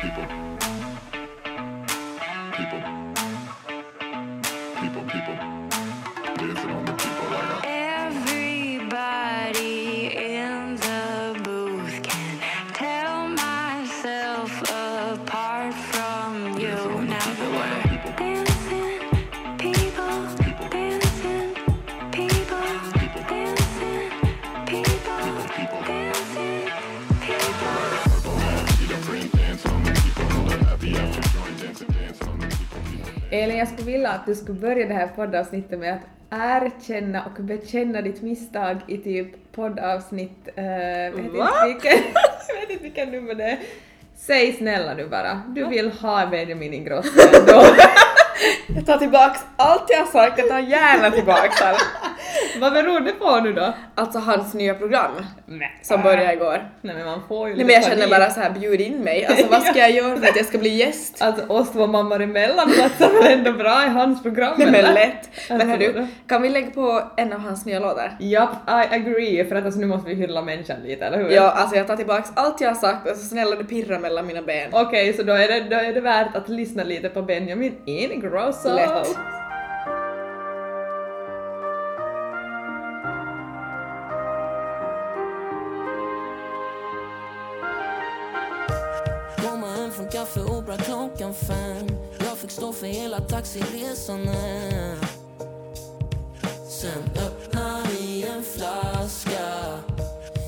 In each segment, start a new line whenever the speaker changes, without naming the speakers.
people.
Jag att du skulle börja det här poddavsnittet med att erkänna och bekänna ditt misstag i typ poddavsnitt... Uh, vet inte vilken, jag vet inte vilken nummer det är. Säg snälla nu bara, du vill ha Benjamin Ingrosso ändå.
Jag tar tillbaks allt jag har sagt, jag tar gärna tillbaks allt.
Vad beror det på nu då?
Alltså hans nya program
Nej.
som började igår.
Nej men man får ju
Nej men jag känner bara så här bjud in mig. Alltså vad ska jag göra för att jag ska bli gäst?
Alltså oss två mammor emellan platsar väl ändå bra i hans program
Nej men lätt. Men
Alltså,
hörru,
vadå?
kan vi lägga på en av hans nya låtar?
Japp, I agree, för att alltså, nu måste vi hylla människan lite, eller hur?
Ja, alltså jag tar tillbaks allt jag har sagt, alltså snälla det pirrar mellan mina ben.
Okej, så då är, det, då är det värt att lyssna lite på Benjamin Ingrosso.
Lätt.
Hela taxiresan hem Sen öppnar vi en flaska.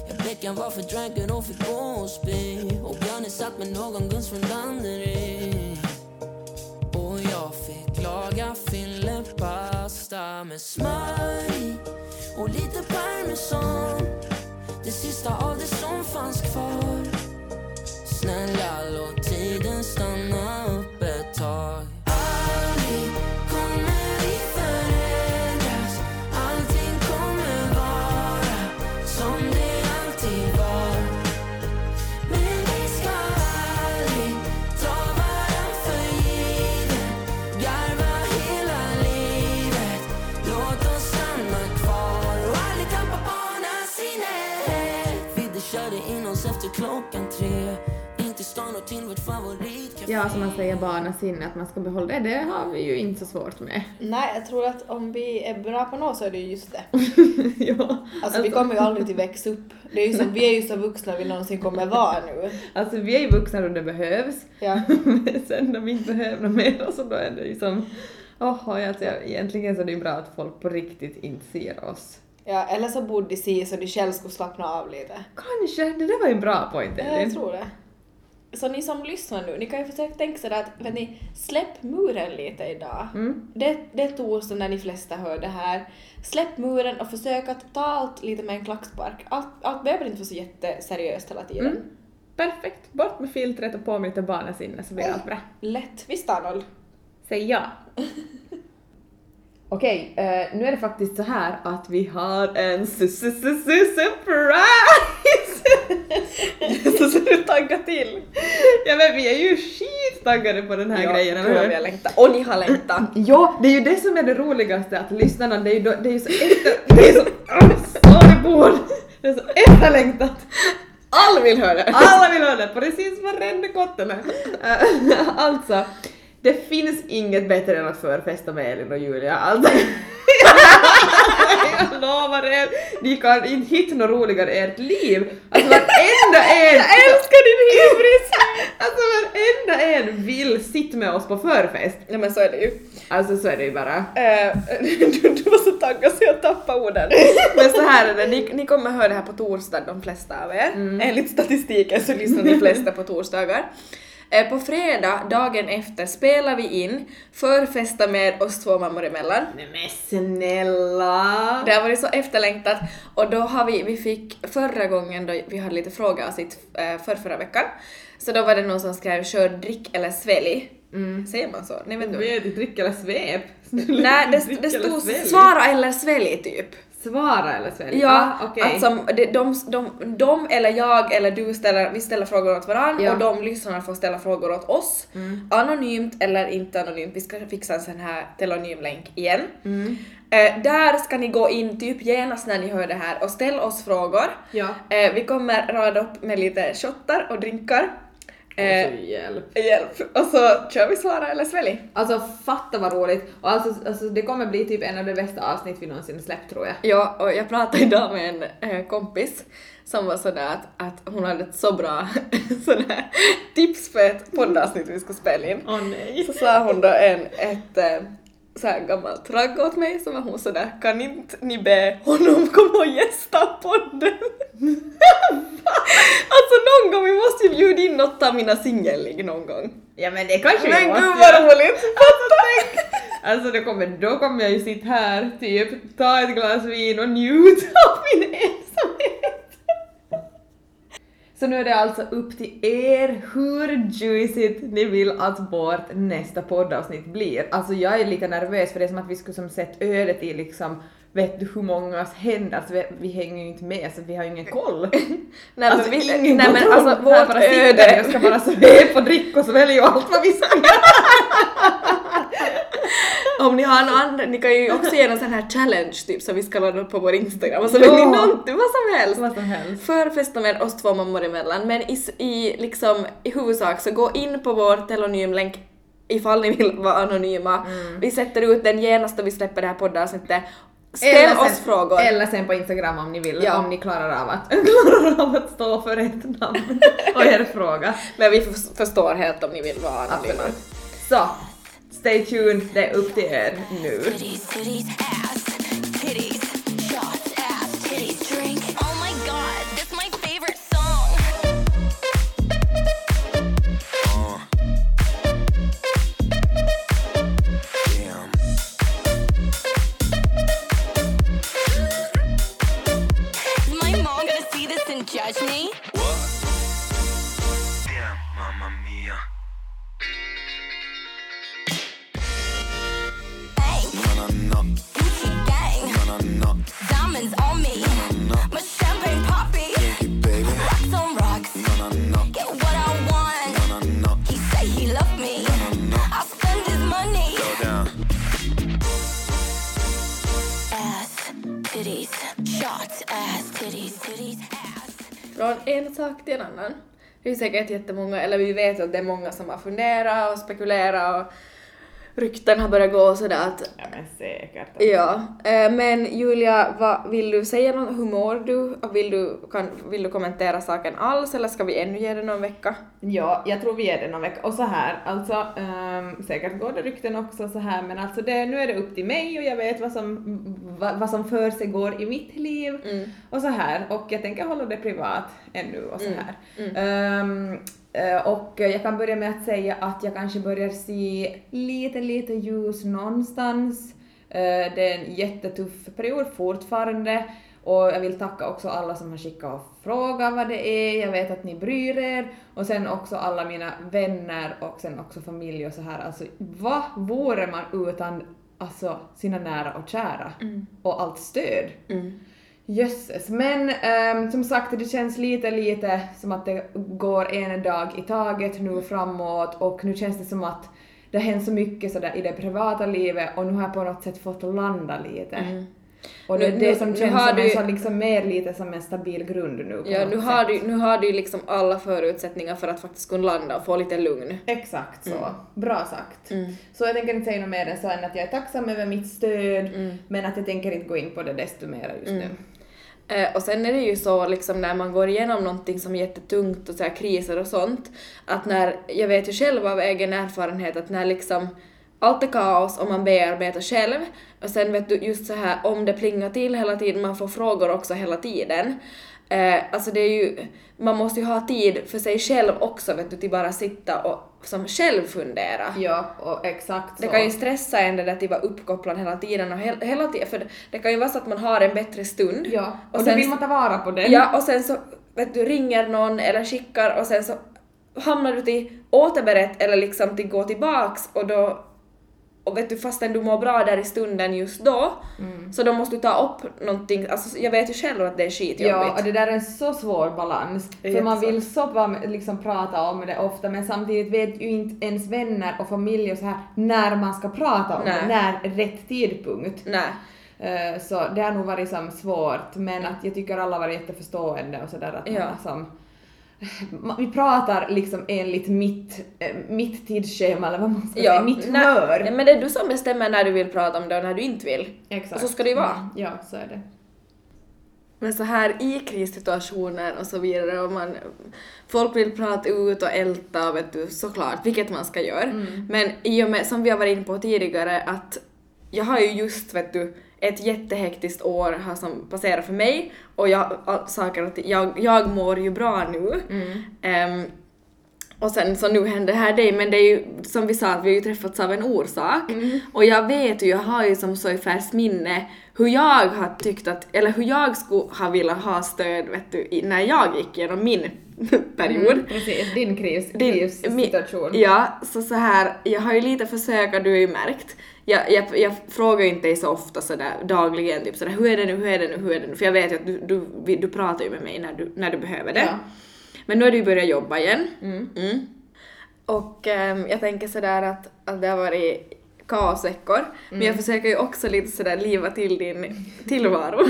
Jag Beckan var för drunken och fick gå och spy. Och Bjarne satt med någon gunst från Danderyd. Och jag fick laga fyllepasta med smör och lite parmesan. Det sista av det som fanns kvar. Snälla låt tiden stanna upp ett tag. Klockan tre In till stan och till vårt favoritcafé
Ja, som man säger barnasinne, att man ska behålla det, det har vi ju inte så svårt med.
Nej, jag tror att om vi är bra på något så är det ju just det.
ja.
Alltså vi kommer ju aldrig till växa upp. Det är ju som, vi är ju så vuxna vi någonsin kommer vara nu.
Alltså vi är ju vuxna då det behövs,
Ja.
men sen när vi inte behöver något mer så då är det ju som Åh, alltså, egentligen så är det ju bra att folk på riktigt inte ser oss.
Ja, eller så borde de se så de själv skulle slappna av lite.
Kanske, det där var ju en bra point
Ja,
Elin.
jag tror det. Så ni som lyssnar nu, ni kan ju försöka tänka sig att, vet ni, släpp muren lite idag.
Mm.
Det, det är torsdag när de flesta hör det här. Släpp muren och försök att ta allt lite med en klackspark. Allt, allt behöver inte vara så jätteseriöst hela tiden.
Mm. Perfekt, bort med filtret och på med lite barnasinne så blir allt bra.
Lätt, visst Arnold?
Säg ja. Okej, eh, nu är det faktiskt så här att vi har en su- su- su- su- surprise!
Så ser du taggad till.
ja men vi är ju skittaggade på den här grejen, eller hur?
vi har längtat. Och ni har längtat.
Ja, det är ju det som är det roligaste att lyssnarna, det är ju, då, det är ju så efter... Det är så... Sorry Det är så efterlängtat!
Alla vill höra det.
Alla vill höra det, precis varenda kottene. Uh, alltså, det finns inget bättre än att förfesta med Elin och Julia. Alltså, jag lovar er, ni kan inte hitta något roligare i ert liv. Alltså varenda en... Jag älskar din hybris! Alltså varenda en vill sitta med oss på förfest.
Ja men så är det ju.
Alltså så är det ju bara.
Eh, du, du var så taggad så jag tappade orden. Men så här är det, ni, ni kommer höra det här på torsdag de flesta av er. Enligt statistiken så lyssnar de flesta på torsdagar. Eh, på fredag, dagen efter, spelar vi in Förfesta med oss två mammor emellan.
Nej men snälla!
Det har varit så efterlängtat och då har vi, vi fick förra gången då vi hade lite frågeavsnitt eh, för förra veckan, så då var det någon som skrev kör drick eller svälj. Säger man så? Nej men du.
vet drick eller svep?
Nej, det, det stod svara eller svälj typ.
Svara eller svälj?
Ja,
Ah, okej.
alltså de, de, de, de eller jag eller du ställer, vi ställer frågor åt varandra
Ja. Mm.
och de lyssnarna får ställa frågor åt oss. Anonymt eller inte anonymt, vi ska fixa en sån här telonym-länk igen.
Mm.
Eh, där ska ni gå in typ genast när ni hör det här och ställa oss frågor.
Ja.
Eh, vi kommer rada upp med lite shottar och drinkar. Eh,
Alltså hjälp.
Hjälp! Och så kör vi svara eller svälj.
Alltså fatta vad roligt. Och alltså, alltså det kommer bli typ en av de bästa avsnitt vi någonsin släppt tror jag.
Ja, och jag pratade idag med en eh, kompis som var sådär att, att hon hade ett så bra sådär, tips på ett poddavsnitt vi skulle spela in.
Åh nej.
Så sa hon då en, ett eh, så här gammalt ragg åt mig så var hon sådär kan inte ni be honom komma och gästa podden? alltså någon gång, vi måste något av mina singelligg någon gång.
Ja men det kanske
Men
vi måste
gud vad roligt!
Alltså det kommer, då kommer jag ju sitta här, typ ta ett glas vin och njuta av min ensamhet. Så nu är det alltså upp till er hur juicigt ni vill att vårt nästa poddavsnitt blir. Alltså jag är lite nervös för det är som att vi skulle som sett ödet i liksom, vet du hur mångas händer, alltså vi, vi hänger ju inte med så vi har ju ingen koll.
Nej
alltså
men, vi,
ingen
nej, men
kontroll.
alltså
Här
vårt
bara
öde.
ska bara svepa och dricka och svälja och allt vad vi göra.
Om ni har någon annan, ni kan ju också ge någon sån här challenge typ som vi ska ladda upp på vår Instagram och så
Ja.
vill ni någonting, vad som helst.
Vad som helst.
Förfesta med oss två mammor emellan men i, i, liksom, i huvudsak så gå in på vår telonymlänk ifall ni vill vara anonyma.
Mm.
Vi sätter ut den genast då vi släpper det här poddavsnittet. Ställ
Eller sen-
oss frågor.
Eller sen på Instagram om ni vill,
Ja.
om ni klarar av att, klarar av att stå för ett namn och er fråga.
Men vi för, förstår helt om ni vill vara anonyma.
Så, stay tuned, det är upp till er nu.
Sak till en annan. Det är säkert jättemånga, eller vi vet att det är många som har funderat och spekulerat och rykten har börjat gå och sådär att
Ja men säkert.
Ja, eh, men Julia, vad, vill du säga något? Hur mår du? Vill du, kan, vill du kommentera saken alls eller ska vi ännu ge det någon vecka?
Ja, jag tror vi är det någon vecka. Och så här, alltså ehm, säkert går det rykten också så här men alltså det, nu är det upp till mig och jag vet vad som, vad, vad som för sig går i mitt liv och så här och jag tänker hålla det privat ännu och så här. Ehm, eh, och jag kan börja med att säga att jag kanske börjar se lite, lite ljus någonstans. Eh, Det är en jättetuff period fortfarande och jag vill tacka också alla som har skickat och frågat vad det är, jag vet att ni bryr er och sen också alla mina vänner och sen också familj och så här. Alltså vad vore man utan alltså sina nära och kära och allt stöd? Jösses, men ehm, som sagt det känns lite lite som att det går en dag i taget nu framåt och nu känns det som att det har hänt så mycket sådär i det privata livet och nu har jag på något sätt fått landa lite. Mm. Och det
Nu-
det som
nu
känns
har
som
du-
en så liksom mer lite som en stabil grund nu
Ja, nu har,
sätt.
du, nu har du ju liksom alla förutsättningar för att faktiskt kunna landa och få lite lugn.
Exakt så.
Mm.
Bra sagt. Så jag tänker inte säga något mer än så än att jag är tacksam över mitt stöd
Mm.
men att jag tänker inte gå in på det desto mer just nu.
Eh, och sen är det ju så liksom när man går igenom någonting som är jättetungt och så kriser och sånt, att när, jag vet ju själv av egen erfarenhet att när liksom allt är kaos och man bearbetar själv och sen vet du just så här om det plingar till hela tiden, man får frågor också hela tiden. Eh, alltså det är ju, man måste ju ha tid för sig själv också vet du till bara sitta och som själv fundera.
Ja, och exakt
Det
så.
kan ju stressa en det där att vara uppkopplad hela tiden och he- hela tiden, för det, det kan ju vara så att man har en bättre stund.
Ja, och,
och
då
sen-
vill man ta vara på den.
Ja, och sen så vet du, ringer någon eller skickar och sen så hamnar du till återberätt eller liksom till gå tillbaks och då och vet du fastän du mår bra där i stunden just då
Mm.
så då måste du ta upp någonting, alltså jag vet ju själv att det är skitjobbigt.
Ja, och det där är en så svår balans. För man vill så bara liksom prata om det ofta men samtidigt vet ju inte ens vänner och familj och så här när man ska prata om
Nej.
det, när är rätt tidpunkt.
Nej.
Eh, Så det har nog varit som svårt men att jag tycker alla varit jätteförstående och sådär att man
Ja.
har som ma- vi pratar liksom enligt mitt, eh, mitt tidsschema eller vad man ska
Ja,
säga, mitt humör.
Men det är du som bestämmer när du vill prata om det och när du inte vill.
Exakt.
Och så ska det ju vara.
Ja, så är det.
Men så här i krissituationer och så vidare och man, folk vill prata ut och älta vet du såklart, vilket man ska göra.
Mm.
Men i och med, som vi har varit inne på tidigare, att jag har ju just vet du ett jättehektiskt år har som passerat för mig och jag, saker att jag, jag mår ju bra nu.
Mm.
Ehm, och sen så nu händer det här dig, men det är ju som vi sa att vi har ju träffats av en orsak. Och jag vet ju, jag har ju som så i färskt minne hur jag har tyckt att, eller hur jag skulle ha velat ha stöd vet du, när jag gick igenom min period.
Mm, precis, din kris,
Din-
krissituation.
Ja, så så här, jag har ju lite försökt, du har ju märkt. Jag, jag, jag frågar ju inte dig så ofta sådär dagligen, typ sådär hur är det nu, hur är det nu, hur är det nu? För jag vet ju att du, du, du pratar ju med mig när du, när du behöver det.
Ja.
Men nu har du ju börjat jobba igen.
Mm.
Mm. Och ehm, jag tänker sådär att, att det har varit kaosveckor, men
Mm.
jag försöker ju också lite sådär liva till din tillvaro.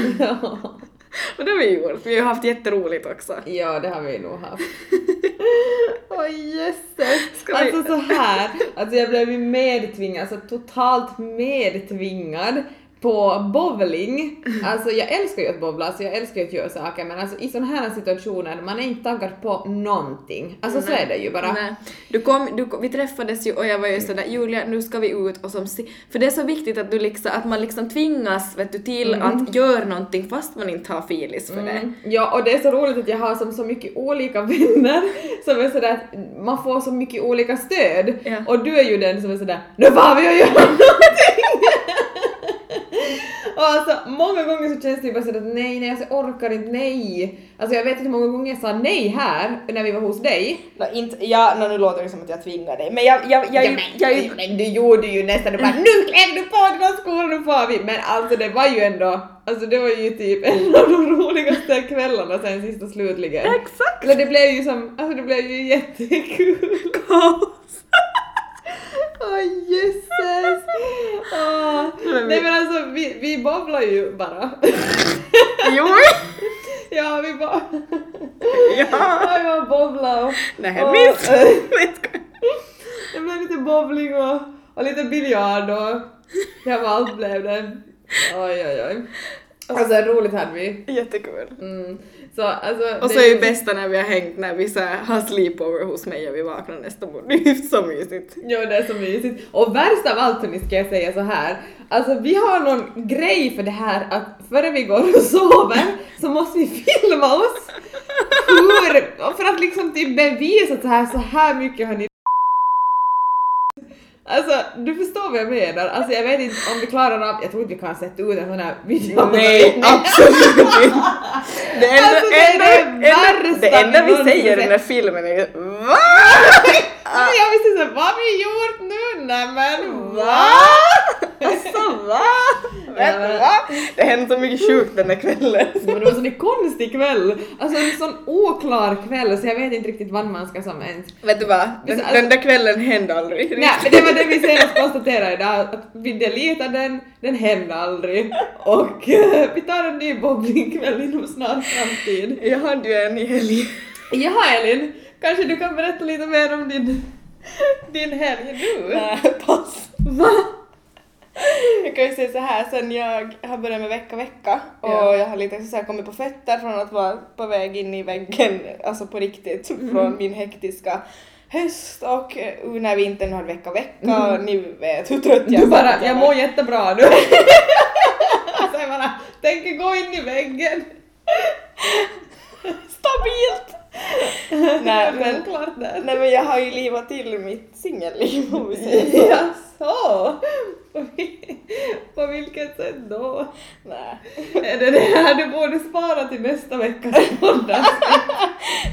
Och det har vi gjort, vi har haft jätteroligt också.
Ja, det har vi nog haft. Oj jösses!
Ska vi-
Alltså så här, alltså jag blev ju medtvingad, alltså totalt medtvingad på bowling. Alltså jag älskar ju att bowla, alltså jag älskar ju att göra saker men alltså i sådana här situationer, man är inte taggad på någonting. Alltså så är det ju bara.
Nej. Du kom, du, vi träffades ju och jag var ju sådär Julia nu ska vi ut och som si-" För det är så viktigt att, du liksom, att man liksom tvingas vet du, till att göra någonting fast man inte har filis för det.
Mm. Ja, och det är så roligt att jag har som så mycket olika vänner som är sådär att man får så mycket olika stöd.
Ja.
Och du är ju den som är sådär nu får vi att göra någonting! Och alltså många gånger så känns det ju bara sådär att nej, nej, alltså jag orkar inte, nej. Alltså jag vet inte hur många gånger jag sa nej här när vi var hos dig.
Nå, inte, ja, nå, nu låter det som att jag tvingar dig, men jag, jag, jag,
Ja,
jag,
men,
jag, jag,
men du gjorde ju nästan, du bara nu klär du på skor, nu får vi! Men alltså det var ju ändå, alltså det var ju typ en av de roligaste kvällarna sen sist och slutligen.
Exakt!
Eller det blev ju som, alltså det blev ju jättekul. Åh jösses!
Vi-
Nej men alltså vi, vi babblar ju bara.
Jo!
ja vi bara...
Ja!
Ja, vi bara och...
Nej,
och-
minst!
Det blev lite bowling och, och lite biljard och... Ja allt blev det. Oj oj oj. Alltså roligt hade vi.
Jättekul.
Mm. Så alltså...
Och så är ju bästa när vi har hängt, när vi så här har sleepover hos mig och vi vaknar nästa morgon. Det är så mysigt.
Ja, det är så mysigt. Och värst av allt hörni ska jag säga så här. Alltså vi har någon grej för det här att före vi går och sover så måste vi filma oss. Hur, för att liksom typ bevisa att så här, så här mycket har ni Alltså du förstår vad jag menar. Alltså jag vet inte om vi klarar av, jag tror inte vi kan sätta ut en sån här video.
Nej, absolut inte. Det enda,
Alltså, det är
enda,
det
enda, det enda
vi
säger i den här filmen är ju VA?
Men jag visste såhär, vad har vi gjort nu? Nej men va?
Alltså va? Vet du va? Det hände så mycket sjukt den där kvällen.
Men det var sån konstig kväll, alltså en sån oklar kväll så jag vet inte riktigt vad man ska som ens...
Vet du vad? Den,
Alltså-
den där kvällen hände aldrig.
Nej men det var det vi senast konstaterade idag, att vi deletade den, den hände aldrig och eh, vi tar en ny bowlingkväll inom snar framtid.
Jag hade ju en i helgen.
Jaha Elin, kanske du kan berätta lite mer om din, din helg nu?
Nej, pass.
Va?
Jag kan ju säga så här sen jag har börjat med vecka vecka och
Ja.
jag har lite så här kommit på fötter från att vara på väg in i väggen, alltså på riktigt, från min hektiska höst och eh, när vintern har vecka vecka och ni vet hur trött jag
Du bara, jag mår jättebra nu. alltså jag bara, tänker gå in i väggen.
Stabilt! Nej men, nej men jag har ju livat till mitt singelliv om vi säger så.
Jaså? På, vil- på vilket sätt då?
Nej.
Är det det här du borde spara till nästa veckas poddar?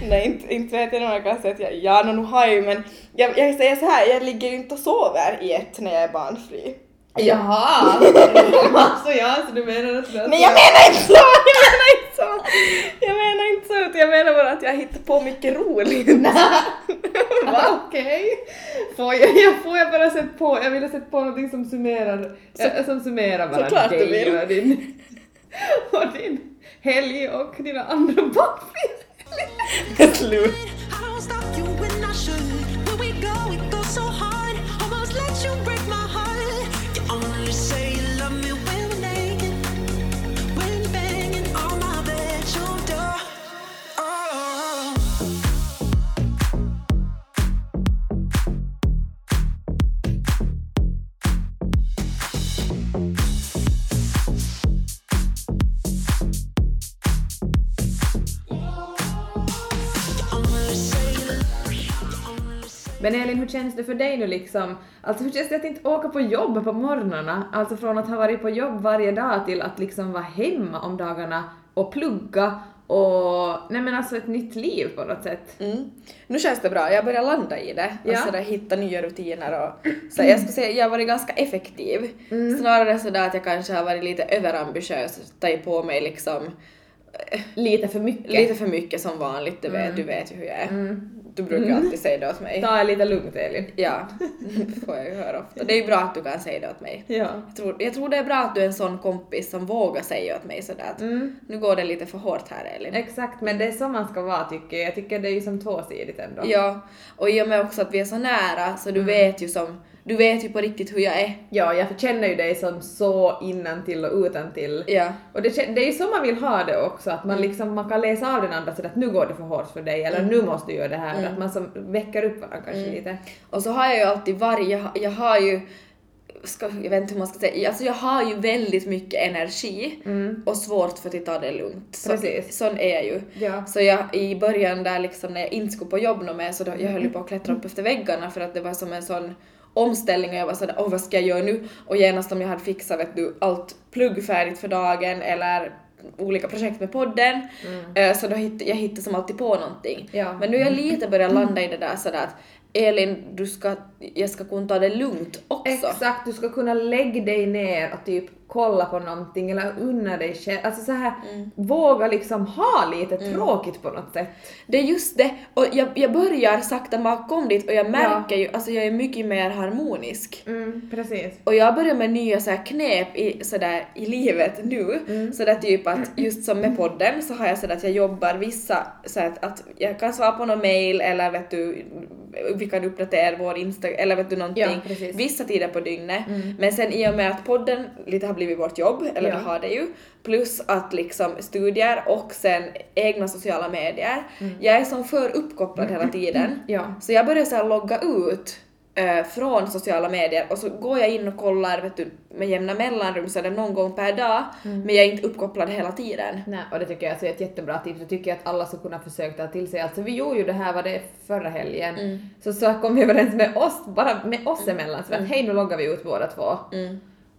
Nej, inte, inte vet jag nog jag kan säga att jag, ja, no, nu har jag ju men jag, jag säger så här, jag ligger ju inte och sover i ett när jag är barnfri.
Jaha! alltså ja, så du menar att du har
Nej jag menar inte så! Jag menar inte! Jag menar inte så, utan jag menar bara att jag hittar på mycket roligt.
Va? Okej. Får jag, jag, får jag bara sätta på, jag ville sätta på någonting som summerar, äh, som summerar bara
Såklart du
dig
vill.
och din, och din helg och dina andra barnfilmer.
Slut.
Men Elin, hur känns det för dig nu liksom? Alltså hur känns det att inte åka på jobb på morgnarna? Alltså från att ha varit på jobb varje dag till att liksom vara hemma om dagarna och plugga och nej men alltså ett nytt liv på något sätt.
Mm. Nu känns det bra, jag börjar landa i det och
Ja.
sådär, hitta nya rutiner och så jag skulle säga jag har varit ganska effektiv. Snarare sådär att jag kanske har varit lite överambitiös, tagit på mig liksom
Lite för mycket.
lite för mycket som vanligt, du vet, du vet ju hur jag är. Du brukar alltid säga det åt mig.
Ta det lite lugnt Elin.
Ja, får jag ju höra ofta. Det är ju bra att du kan säga det åt mig.
Ja.
Jag tror, jag tror det är bra att du är en sån kompis som vågar säga åt mig sådär att nu går det lite för hårt här Elin.
Exakt, men det är så man ska vara tycker jag. Jag tycker det är ju som tvåsidigt ändå.
Ja, och i och med också att vi är så nära så du vet ju som, du vet ju på riktigt hur jag är.
Ja, jag känner ju dig som så innantill och utantill.
Ja.
Och det, det är ju så man vill ha det också, att man liksom man kan läsa av den andra så att nu går det för hårt för dig eller nu måste du göra det här. Att man som väcker upp varandra kanske lite.
Och så har jag ju alltid varje, jag, har- jag har ju, ska, jag vet inte hur man ska säga, alltså jag har ju väldigt mycket energi och svårt för att ta det lugnt. Så,
Precis.
Sån är jag ju.
Ja.
Så jag, i början där liksom när jag inte skulle på jobb mer så då, jag höll på att klättra upp efter väggarna för att det var som en sån omställning och jag var sådär åh vad ska jag göra nu? Och genast om jag hade fixat vet du allt plugg färdigt för dagen eller olika projekt med podden eh, så då hittade jag hittade som alltid på någonting.
Ja.
Men nu har jag lite börjat landa i det där sådär att Elin, du ska, jag ska kunna ta det lugnt också.
Exakt, du ska kunna lägga dig ner och typ kolla på någonting eller unna dig själv. Alltså så här, våga liksom ha lite tråkigt på något sätt.
Det är just det, och jag, jag börjar sakta bakom dit och jag märker ju, alltså jag är mycket mer harmonisk.
Mm, precis.
Och jag börjar med nya så här knep i, sådär, i livet nu.
Mm.
Sådär typ att just som med podden så har jag sådär att jag jobbar vissa, så att, att jag kan svara på någon mail eller vet du, vi kan uppdatera vår Instagram eller vet du någonting.
Ja. Mm.
vissa tider på dygnet. Men sen i och med att podden lite har blivit vårt jobb, eller
Ja.
det har det ju, plus att liksom studier och sen egna sociala medier. Jag är som för uppkopplad hela tiden.
Mm. Ja.
Så jag började så logga ut eh, från sociala medier och så går jag in och kollar vet du, med jämna mellanrum så är det någon gång per dag men jag är inte uppkopplad hela tiden.
Nej, och det tycker jag alltså är ett jättebra tips. Jag tycker att alla ska kunna försöka ta till sig. Alltså vi gjorde ju det här, var det förra helgen, så, så kom vi överens med oss, bara med oss emellan, så att hej nu loggar vi ut båda två.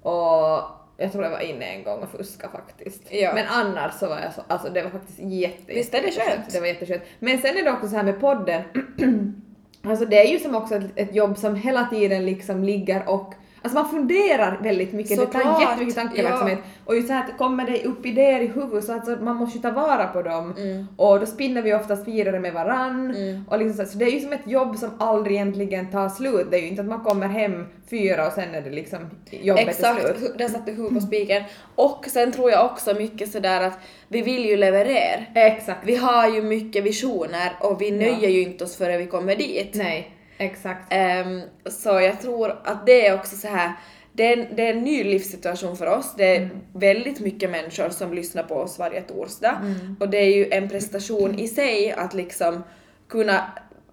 Och jag tror jag var inne en gång och fuskade faktiskt.
Ja.
Men annars så var jag så, alltså det var faktiskt jätte,
Visst är det skönt?
Det var jätteskönt. Men sen är det också så här med podden, alltså det är ju som också ett, ett jobb som hela tiden liksom ligger och Alltså man funderar väldigt mycket, det tar
Såklart,
jättemycket tankeverksamhet.
ja.
Och just så här att kommer det upp idéer i huvudet så alltså man måste ta vara på dem.
Mm.
Och då spinner vi oftast vidare med varann. Och liksom så, så det är ju som ett jobb som aldrig egentligen tar slut. Det är ju inte att man kommer hem fyra och sen är det liksom jobbet är
Exakt,
slut.
hu- där satte huvudet på spiken. Och sen tror jag också mycket sådär att vi vill ju leverera.
Exakt.
Vi har ju mycket visioner och vi nöjer ju inte oss förrän vi kommer dit.
Nej, exakt.
Ehm, så jag tror att det är också så här. Det är, en, det är en ny livssituation för oss. Det är väldigt mycket människor som lyssnar på oss varje torsdag. Och det är ju en prestation i sig att liksom kunna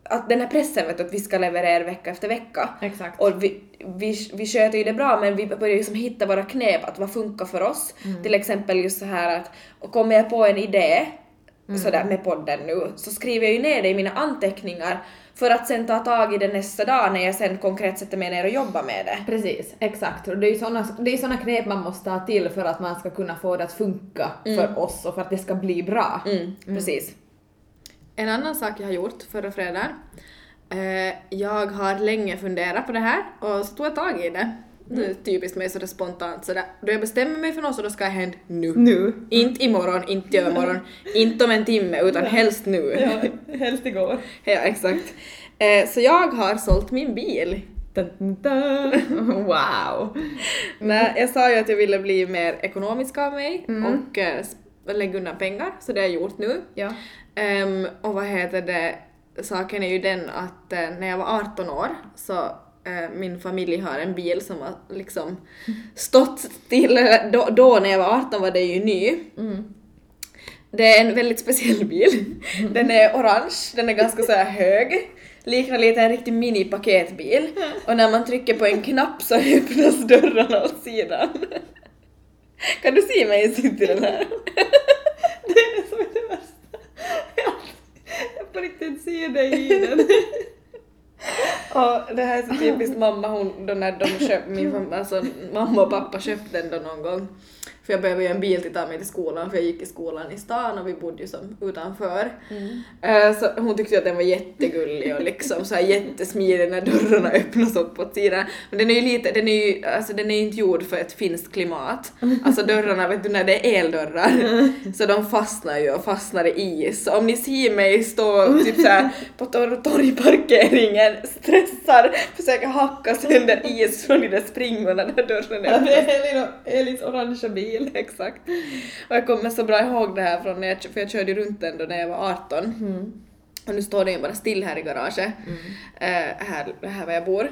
att den här pressen vet du, att vi ska leverera vecka efter vecka.
Exakt.
Och vi, vi, vi sköter ju det bra men vi börjar ju som hitta våra knep, att vad funkar för oss. Till exempel just så här att, kommer jag på en idé sådär med podden nu så skriver jag ju ner det i mina anteckningar för att sen ta tag i det nästa dag när jag sen konkret sätter mig ner och jobbar med det.
Precis, exakt. Och det är ju såna, det är såna knep man måste ta till för att man ska kunna få det att funka för oss och för att det ska bli bra.
Mm, precis. En annan sak jag har gjort förra fredagen. Eh, jag har länge funderat på det här och så tog jag tag i det. Är typiskt mig sådär spontant sådär. Då jag bestämmer mig för något så då ska det hända nu.
Nu.
Inte imorgon, inte i övermorgon, inte om en timme utan helst nu.
Ja, helst igår.
Ja, exakt. Eh, så jag har sålt min bil.
Wow!
Nej, jag sa ju att jag ville bli mer ekonomisk av mig och eh, lägga undan pengar, så det har jag gjort nu.
Ja.
Ehm, och vad heter det, saken är ju den att eh, när jag var 18 år så min familj har en bil som har liksom stått still, då, då när jag var 18 var det ju ny. Det är en väldigt speciell bil. Den är orange, den är ganska så hög. Liknar lite en riktig mini-paketbil. Och när man trycker på en knapp så öppnas dörrarna åt sidan. Kan du se mig sitta i den här?
Det är det som är det värsta. Jag- får riktigt se dig i den.
Och det här är så typiskt mamma, hon, då när de köpte, min fam- alltså mamma och pappa köpte den då någon gång. För jag behövde ju en bil till att ta mig till skolan för jag gick i skolan i stan och vi bodde ju som utanför. Eh, Så hon tyckte att den var jättegullig och liksom så här jättesmidig när dörrarna öppnas upp åt sidan. Men den är ju lite, den är ju, alltså den är ju inte gjord för ett finskt klimat. Alltså dörrarna, vet du när det är eldörrar, så de fastnar ju och fastnar i is. Så om ni ser mig stå typ så här på tor- torgparkeringen, stressar, försöker hacka sönder is från de där springorna när dörren
Ja, det
öppnas.
är Elin och Elins orangea bil.
Exakt. Och jag kommer så bra ihåg det här från när jag, för jag körde runt den då när jag var 18. Och nu står den ju bara still här i garaget, eh, här, här var jag bor.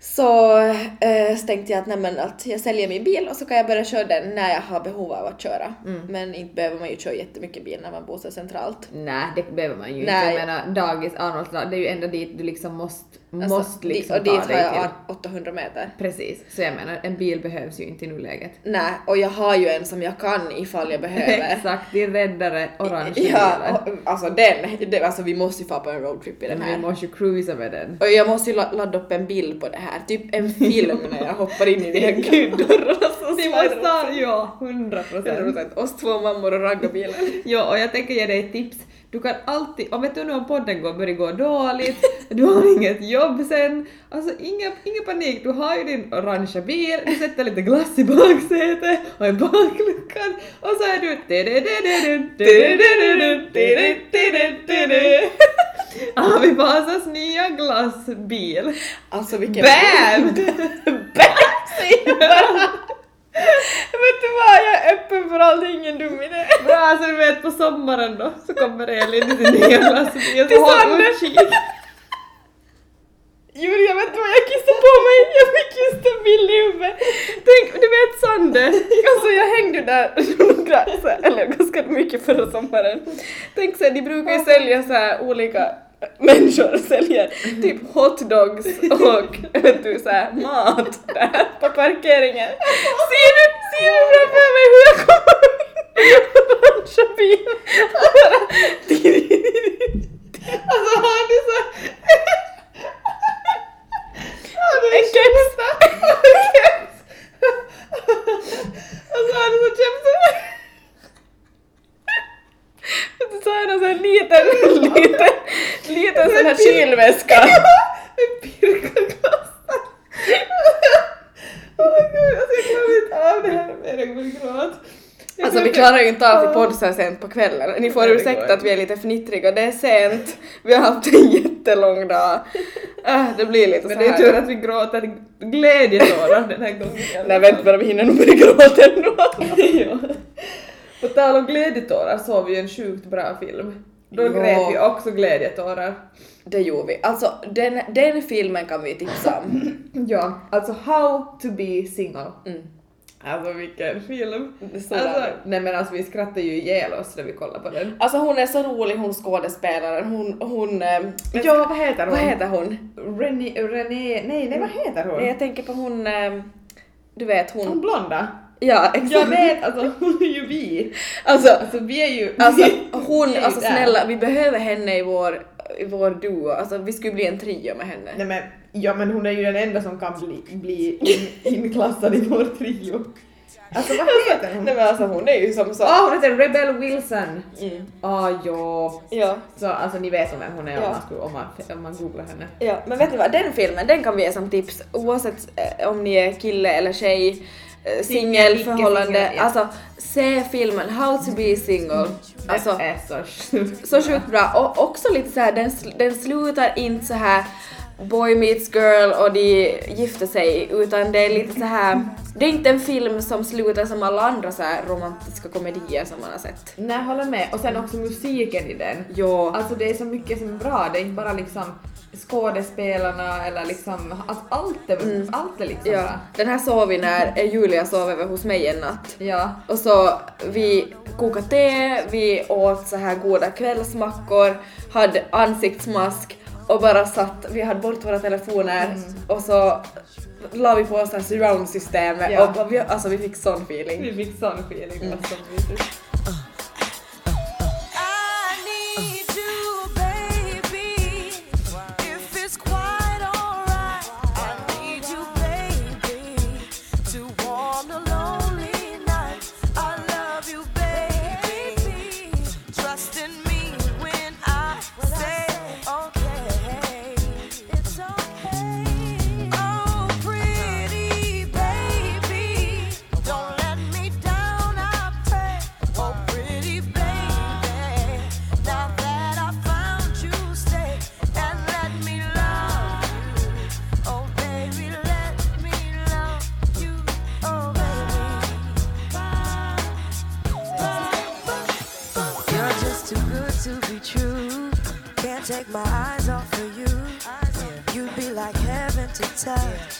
Så, eh, så tänkte jag att, nej, att jag säljer min bil och så kan jag börja köra den när jag har behov av att köra. Men inte behöver man ju köra jättemycket bil när man bor så centralt.
Nej, det behöver man ju
Nej.
inte. Jag menar dagis, Arnoldsdal, det är ju ända dit du liksom måste,
Alltså,
måste liksom
och dit
ta
har
dig
jag
till.
800 meter.
Precis, så jag menar en bil behövs ju inte i nuläget.
Nej, och jag har ju en som jag kan ifall jag behöver.
Exakt, din räddare orange
Ja,
bilen.
och, alltså den, det, alltså vi måste ju få på en roadtrip i den här.
vi måste ju cruisa med den.
Och jag måste ju la- ladda upp en bild på det här, typ en film när jag hoppar in i de här som
Vi måste ha, ja, hundra procent.
100%. Oss två mammor och raggarbilen.
Ja, och jag tänker ge dig ett tips. Du kan alltid, om vet du nu om podden går, börjar gå dåligt, du har inget jobb sen, alltså ingen, ingen panik, du har ju din orangea bil, du sätter lite glass i baksätet och i bakluckan och så är du Avi Vasas nya glassbil.
Alltså vilken...
BAM!
Bam! Vet du vad, jag är öppen för allt, ingen dum idé.
Bra, alltså du vet på sommaren då så kommer Elin i sin nya glassbil
Till
så håll
Sanders.
utkik.
Julia, vet du vad jag kissade på mig? Jag fick just en bild i huvudet. Tänk, du vet Sande, alltså jag hängde där några, eller ganska mycket förra sommaren. Tänk såhär, de brukar ju sälja så här olika människor säljer typ hotdogs och du såhär mat där på parkeringen. Ser du, ser du framför mig hur jag kommer med orangea bil?
Alltså har du så... Har du
En keps!
keps? Alltså har du så keps?
Du sa en sån här liten, liten, liten sån här kylväska.
Med pirkaglassar. Åh gud, alltså jag klarar inte av det här mer, jag kommer gråta. Jag
Alltså vi
glömde-
klarar inte av till podd så här sent på kvällen. Ni får ursäkta att vi är lite fnittriga, det är sent. Vi har haft en jättelång dag. Äh, det blir lite
Men
så
det är
här.
tur att vi gråter glädjetårar den här gången.
Nej vänta bara, vi hinner nog börja gråta ändå.
ja. På tal om glädjetårar såg vi ju en sjukt bra film. Då
Ja.
grät vi också glädjetårar.
Det gjorde vi. Alltså den, den filmen kan vi tipsa om.
Ja, alltså How to be single.
Mm.
Alltså vilken film! Alltså, nej men alltså vi skrattade ju ihjäl oss när vi kollade på den.
Alltså hon är så rolig hon skådespelaren. Hon, hon... ehm,
Ja, vad heter hon?
Vad heter hon?
René, René, nej nej vad heter hon?
Nej, Jag tänker på hon... ehm, Du vet
Hon
hon...
blonda?
Ja exakt.
Jag vet, alltså hon är ju vi.
Alltså,
Alltså vi är ju...
Alltså hon, alltså snälla, vi behöver henne i vår, i vår duo. Alltså vi skulle bli en trio med henne.
Nej men, ja men hon är ju den enda som kan bli, bli in, inklassad i vår trio. Alltså vad heter hon?
Nej men alltså hon är ju som så.
Ah, hon heter Rebel Wilson!
Mm.
Ah ja.
Ja,
Så alltså ni vet om vem hon är om,
Ja.
man, skulle, om, man, om man googlar henne.
ja, men vet ni vad, den filmen den kan vi ge som tips oavsett eh, om ni är kille eller tjej, eh, singel,
icke
förhållande.
singel, ja.
Alltså se filmen How to be single. Alltså
det är så sjukt
så sjukt bra och också lite så här, den, den slutar inte så här boy meets girl och de gifter sig utan det är lite så här. det är inte en film som slutar som alla andra så romantiska komedier som man har sett.
Nej, håller med. Och sen också musiken i den.
Ja.
Alltså det är så mycket som är bra, det är inte bara liksom skådespelarna eller liksom, alltså allt är, allt är liksom
Ja,
bra.
den här sov vi när Julia sov över hos mig en natt.
Ja.
Och så vi kokade te, vi åt så här goda kvällsmackor, hade ansiktsmask och bara satt, vi hade bort våra telefoner och så la vi på oss surround-systemet
Ja.
och vi, alltså vi fick sån feeling.
Vi fick sån feeling, det var
eyes off of you. You'd be like heaven to touch.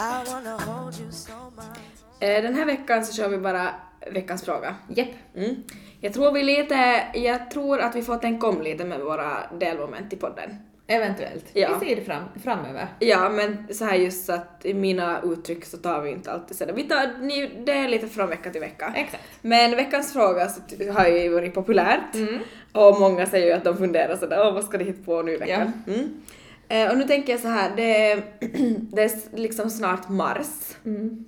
I wanna hold you so much.
Eh, Den här veckan så kör vi bara veckans fråga.
Jepp.
Mm. Jag tror vi lite, jag tror att vi får tänka om lite med våra delmoment i podden.
Eventuellt.
Ja.
Vi ser det fram, framöver.
Ja, men så här just så att i mina uttryck så tar vi inte alltid sådär. Vi tar, ni, det är lite från vecka till vecka.
Exakt.
Men veckans fråga så har ju varit populärt
Mm.
och många säger ju att de funderar sådär, åh vad ska de hitta på nu i veckan? Mm. Eh, och nu tänker jag så här, det, är- det är liksom snart mars.
Mm.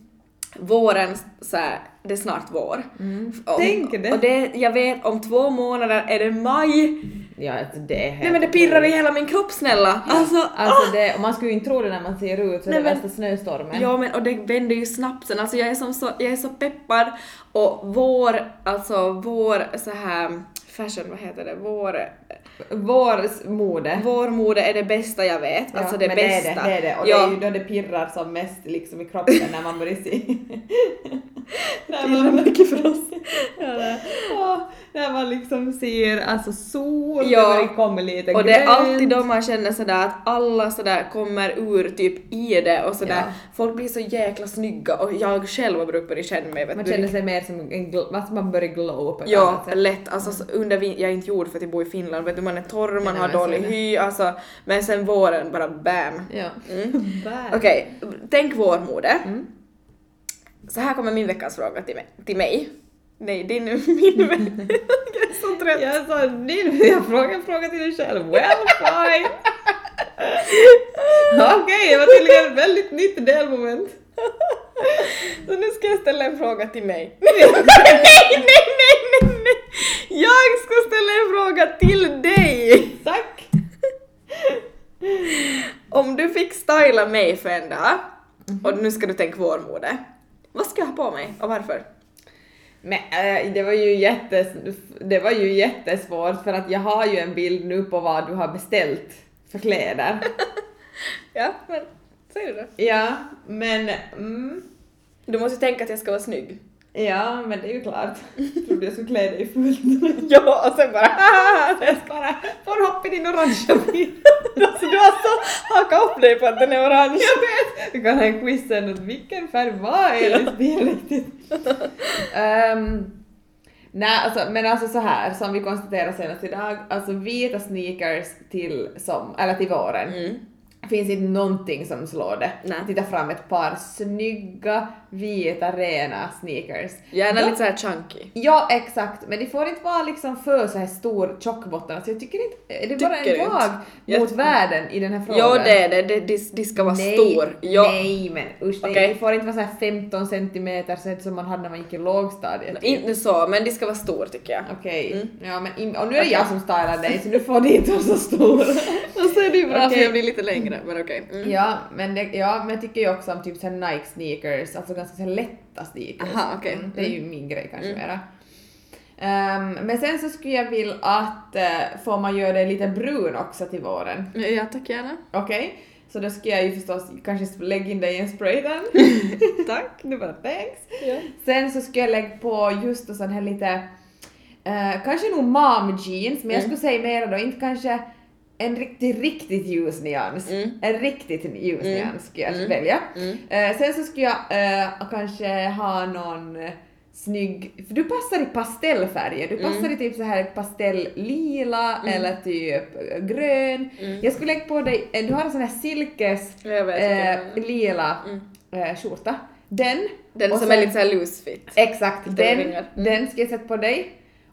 Våren, så här, det är snart vår. Om,
Tänk det.
Och det, jag vet, om två månader är det maj.
Ja, det är helt
Nej men det pirrar i hela min kropp snälla. Alltså,
Alltså det, och man skulle ju inte tro det när man ser ut så
Nej,
det
men-
värsta snöstormen.
Ja men och det vänder ju snabbt sen, alltså jag är, som så, jag är så peppad och vår, alltså vår så här fashion, vad heter det, vår,
Vår mode.
vår mode är det bästa jag vet,
Ja,
alltså det
men
bästa.
Det är det, det är det. Och
ja.
det är ju då det pirrar som mest liksom i kroppen när man börjar se. när man märker frost. ja, när man liksom ser alltså sol,
Ja.
det komma lite
Och det är alltid då man känner sådär att alla sådär kommer ur typ i det och sådär,
Ja.
folk blir så jäkla snygga och jag själv har börjat börja känna mig vet
Man känner sig mer som en att man börjar glow på
Ja, lätt. Alltså så under jag är inte gjord för att jag bor i Finland, vet du, man är torr, man har dålig hy, alltså, men sen våren bara bam.
Ja.
Mm. Okej, tänk vårmode.
Mm.
Så här kommer min veckans fråga till mig. Till mig. Nej, din, min vän. jag är så trött.
Jag sa din, jag frågar en fråga till dig själv. Well fine! Okej, det var tydligen ett väldigt nytt delmoment.
Så nu ska jag ställa en fråga till mig. nej, nej, nej, nej, nej! Jag ska ställa en fråga till dig!
Tack!
Om du fick styla mig för en dag, och nu ska du tänka vårmode. Vad ska jag ha på mig och varför?
Men äh, det var ju jättes, det var ju jättesvårt för att jag har ju en bild nu på vad du har beställt för kläder.
Ja, men säg du det.
ja, men mm,
Du måste tänka att jag ska vara snygg.
Ja, men det är ju klart. Jag trodde jag skulle klä dig fullt.
Ja, och sen bara
Så jag bara får hoppa i din orangea bil.
alltså, du har så hakat upp dig på att den är orange.
Jag vet! Vi kan ha en quiz sen, vilken färg var Elis bil riktigt? um, nej, alltså, men alltså så här som vi konstaterade senast idag, alltså vita sneakers till, som, eller till våren.
Mm.
Finns inte någonting som slår det.
Nej.
Titta fram ett par snygga, vita, rena sneakers.
Gärna
De-
lite såhär chunky.
Ja, exakt, men det får inte vara liksom för så här stor tjockbotten. Alltså jag tycker inte, är det bara
Tycker
en
inte.
jag
Jag-
mot världen i den här frågan?
Ja det är det, det, det, det ska vara
nej,
stor. Ja.
Nej men usch,
Okej.
det får inte vara så här 15 centimeter sätt som man hade när man gick i lågstadiet. typ.
Inte så, men det ska vara stor tycker jag.
Okej,
Mm.
ja men och nu är det jag som stylar dig så nu får det inte vara så stor.
Och så är det ju bra för
Okej.
jag blir lite längre, men okej. Mm.
ja, men det, ja, men jag tycker ju också om typ så här Nike sneakers, alltså ganska så här lätta sneakers.
Aha, okej.
Mm, det är ju min grej kanske
Mm.
mera. Ehm, men sen så skulle jag vilja att uh, får man göra det lite brun också till våren.
Ja, tack gärna.
Okej? Så då ska jag ju förstås kanske lägga in det i en spraytan. Tack, du bara thanks. Sen så ska jag lägga på just sån här lite, eh, kanske nog mom jeans, men jag skulle säga mer då, inte kanske en riktigt, riktigt ljus nyans. En riktigt ljus nyans skulle jag välja. Eh, sen så skulle jag eh, kanske ha någon eh, snygg, för du passar i pastellfärger, du passar i typ så här pastellila eller typ eh, grön. Jag skulle lägga på dig, eh, du har en sån här silkes eh, lila eh, skjorta. Den.
Den som
sen-
är lite såhär loose fit.
Exakt, den,
ringar.
den ska jag sätta på dig.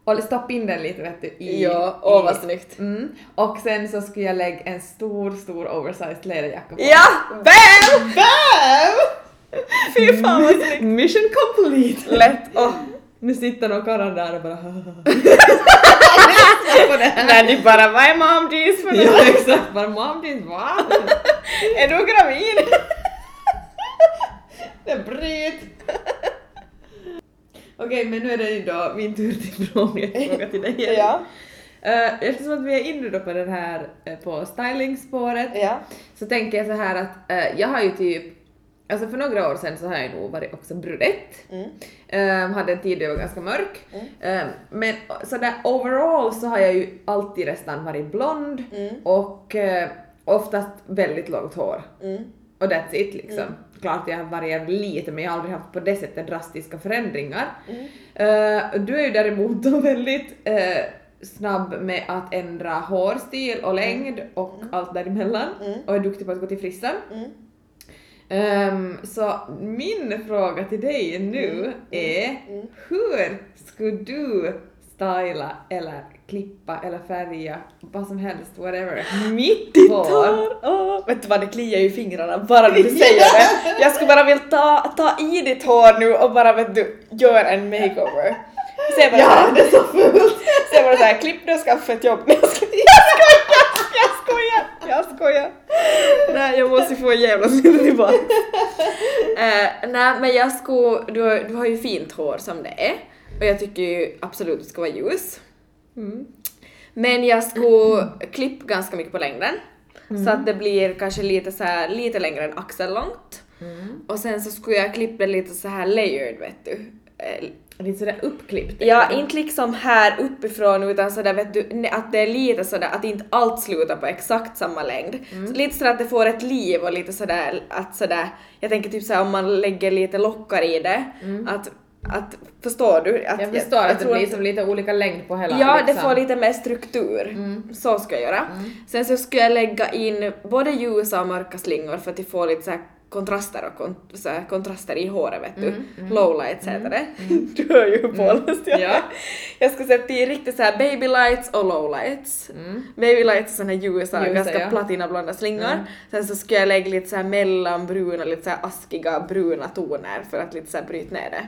Och stoppa in den lite vet du i...
Ja, åh vad snyggt.
Mm. Och sen så skulle jag lägga en stor, stor oversized läderjacka på.
Ja! Bam!
Bam!
Fy fan vad snyggt!
Mission complete!
Lätt! Åh.
Nu sitter nog karlar där och bara
När ni bara, vad är mom jeans för
Ja
något?
exakt, bara mom jeans va?
Är du gravid?
Det bryt! Okej men nu är det då min tur till fråga, fråga till dig igen.
Ja.
Eh, eftersom att vi är inne då på den här eh, på stylingspåret
Ja.
så tänker jag så här att eh, jag har ju typ, alltså för några år sedan så har jag nog varit också brunett.
Mm.
Eh, hade en tid då jag var ganska mörk. Eh, men sådär overall så har jag ju alltid nästan varit blond
Mm.
och oftast väldigt långt hår.
Mm.
Och that's it liksom. Klart jag har varierat lite men jag har aldrig haft på det sättet drastiska förändringar. Eh, du är ju däremot väldigt eh, snabb med att ändra hårstil och längd och allt däremellan. Och är duktig på att gå till frissan.
Mm.
Ehm, så min fråga till dig nu är hur skulle du styla eller klippa eller färga vad som helst, whatever, mitt hår?
Åh, vet du vad, det kliar ju i fingrarna bara när du säger det. Jag skulle bara vilja ta, ta i ditt hår nu och bara vet du, gör en makeover. Säg bara
Ja, det är så fult!
säg bara såhär, klipp nu och skaffa ett jobb. Jag skojar, jag skojar, jag skojar.
Nej, jag måste få en jävla snille tillbaka. Eh, nej, men jag skulle, du, du har ju fint hår som det är och jag tycker ju absolut att det ska vara ljus. Men jag skulle klippa ganska mycket på längden så att det blir kanske lite så här, lite längre än axellångt. Och sen så skulle jag klippa det lite så här layered vet du. Eh,
Lite sådär uppklippt.
Ja, inte liksom här uppifrån utan sådär vet du, att det är lite sådär att inte allt slutar på exakt samma längd. Så lite sådär att det får ett liv och lite sådär att sådär, jag tänker typ såhär om man lägger lite lockar i det, att, att förstår du? Att
Jag förstår att det
tror
blir som lite olika längd på hela
Ja, det
liksom.
får lite mer struktur. Så ska jag göra. Sen så ska jag lägga in både ljusa och mörka slingor för att få lite så här kontraster och kon så här kontraster i håret vet du. Lowlights heter det. Du hör ju påläst jag
Ja.
är. Jag ska sätta i riktigt så här baby lights och lowlights. Baby lights är såna här ljusa,
Ljusa,
ganska
ja.
platinablonda slingor. Sen så ska jag lägga lite så här mellanbruna, lite så här askiga bruna toner för att lite så här bryta ner det.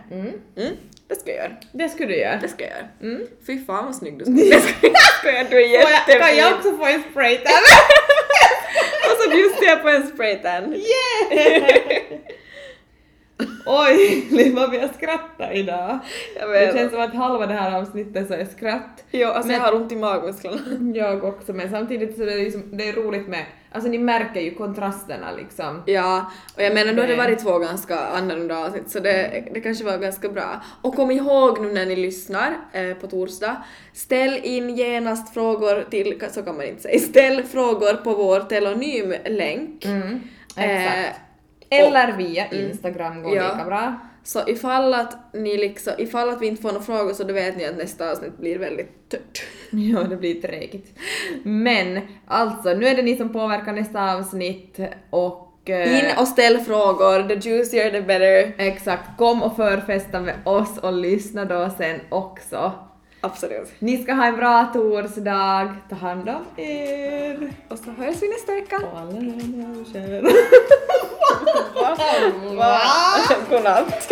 Mm. Det ska jag göra.
Det skulle du göra.
Det ska jag göra. Fy fan vad snygg du ska. Det ska jag du är jättefin.
Kan jag också få en spraytan?
Och så bjussar jag på en spraytan.
Oj, vad vi har skrattat idag. Det känns som att halva det här avsnittet så är skratt.
Jo, alltså
Men-
jag har ont i magmusklerna.
Jag också, men samtidigt så är det, liksom, det är roligt med, alltså ni märker ju kontrasterna liksom.
Ja, och jag menar nu har det varit två ganska annorlunda avsnitt så det, det kanske var ganska bra. Och kom ihåg nu när ni lyssnar eh, på torsdag, ställ in genast frågor till, så kan man inte säga, ställ frågor på vår telonym-länk.
Mm,
Eh,
Eller via Instagram går
Ja.
lika bra.
Så ifall att ni liksom, ifall att vi inte får några frågor så då vet ni att nästa avsnitt blir väldigt tört.
Ja, det blir tråkigt. Men alltså, nu är det ni som påverkar nästa avsnitt och... eh,
In och ställ frågor, the juicier the better.
Exakt, kom och förfesta med oss och lyssna då sen också.
Absolut.
Ni ska ha en bra torsdag, ta hand om er.
Och så hörs vi nästa vecka.
Och alla människor.
Godnatt.